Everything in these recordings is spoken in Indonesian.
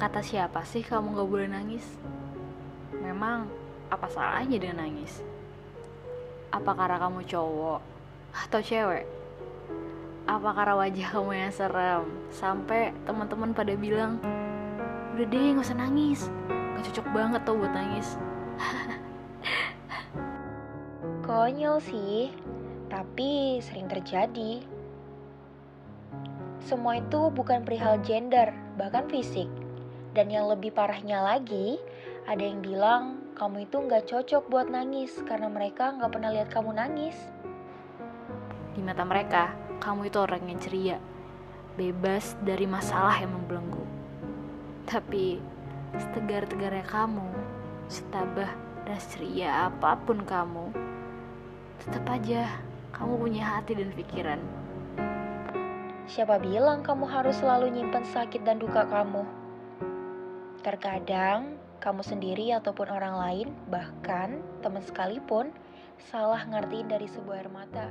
Kata siapa sih kamu gak boleh nangis? Memang apa salahnya dengan nangis? Apa karena kamu cowok atau cewek? Apa karena wajah kamu yang serem sampai teman-teman pada bilang, udah deh gak usah nangis, gak cocok banget tuh buat nangis. Konyol sih, tapi sering terjadi. Semua itu bukan perihal gender, bahkan fisik. Dan yang lebih parahnya lagi, ada yang bilang kamu itu nggak cocok buat nangis karena mereka nggak pernah lihat kamu nangis. Di mata mereka, kamu itu orang yang ceria, bebas dari masalah yang membelenggu. Tapi setegar-tegarnya kamu, setabah dan ceria apa pun kamu, tetap aja kamu punya hati dan pikiran. Siapa bilang kamu harus selalu nyimpen sakit dan duka kamu? Terkadang kamu sendiri ataupun orang lain, bahkan teman sekalipun, salah ngertiin dari sebuah air mata.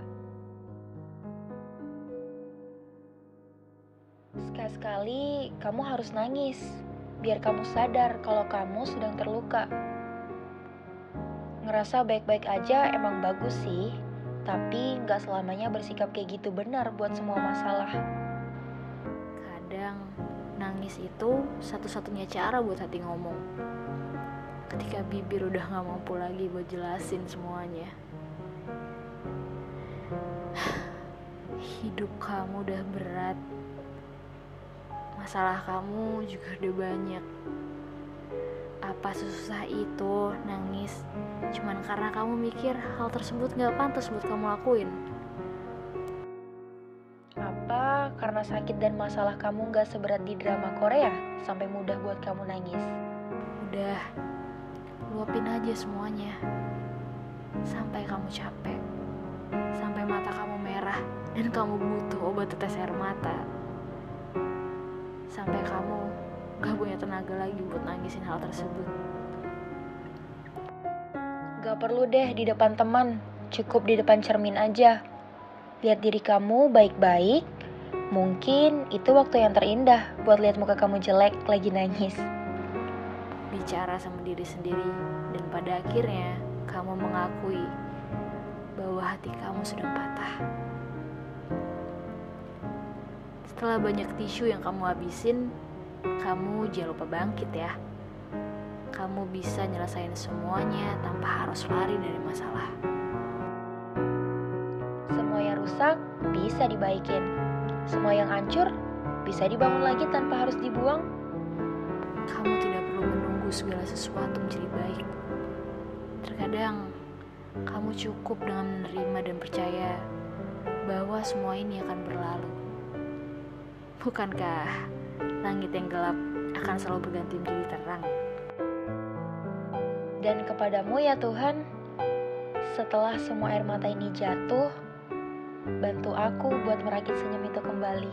Sekali-sekali kamu harus nangis, biar kamu sadar kalau kamu sedang terluka. Ngerasa baik-baik aja emang bagus sih, tapi nggak selamanya bersikap kayak gitu benar buat semua masalah. Kadang nangis itu satu-satunya cara buat hati ngomong. Ketika bibir udah gak mampu lagi buat jelasin semuanya. Hidup kamu udah berat. Masalah kamu juga udah banyak. Apa sesusah itu nangis cuman karena kamu mikir hal tersebut gak pantas buat kamu lakuin? Karena sakit dan masalah kamu gak seberat di drama Korea sampai mudah buat kamu nangis? Udah, luapin aja semuanya. Sampai kamu capek. Sampai mata kamu merah dan kamu butuh obat tetes air mata. Sampai kamu gak punya tenaga lagi buat nangisin hal tersebut. Gak perlu deh di depan teman, cukup di depan cermin aja. Lihat diri kamu baik-baik, mungkin itu waktu yang terindah buat lihat muka kamu jelek lagi nangis. Bicara sama diri sendiri dan pada akhirnya kamu mengakui bahwa hati kamu sudah patah. Setelah banyak tisu yang kamu habisin, kamu jangan lupa bangkit ya. Kamu bisa nyelesain semuanya tanpa harus lari dari masalah. Semua yang rusak bisa dibaikin. Semua yang hancur bisa dibangun lagi tanpa harus dibuang. Kamu tidak perlu menunggu segala sesuatu menjadi baik. Terkadang kamu cukup dengan menerima dan percaya bahwa semua ini akan berlalu. Bukankah langit yang gelap akan selalu berganti menjadi terang? Dan kepadamu ya Tuhan, setelah semua air mata ini jatuh, bantu aku buat merakit senyum itu kembali.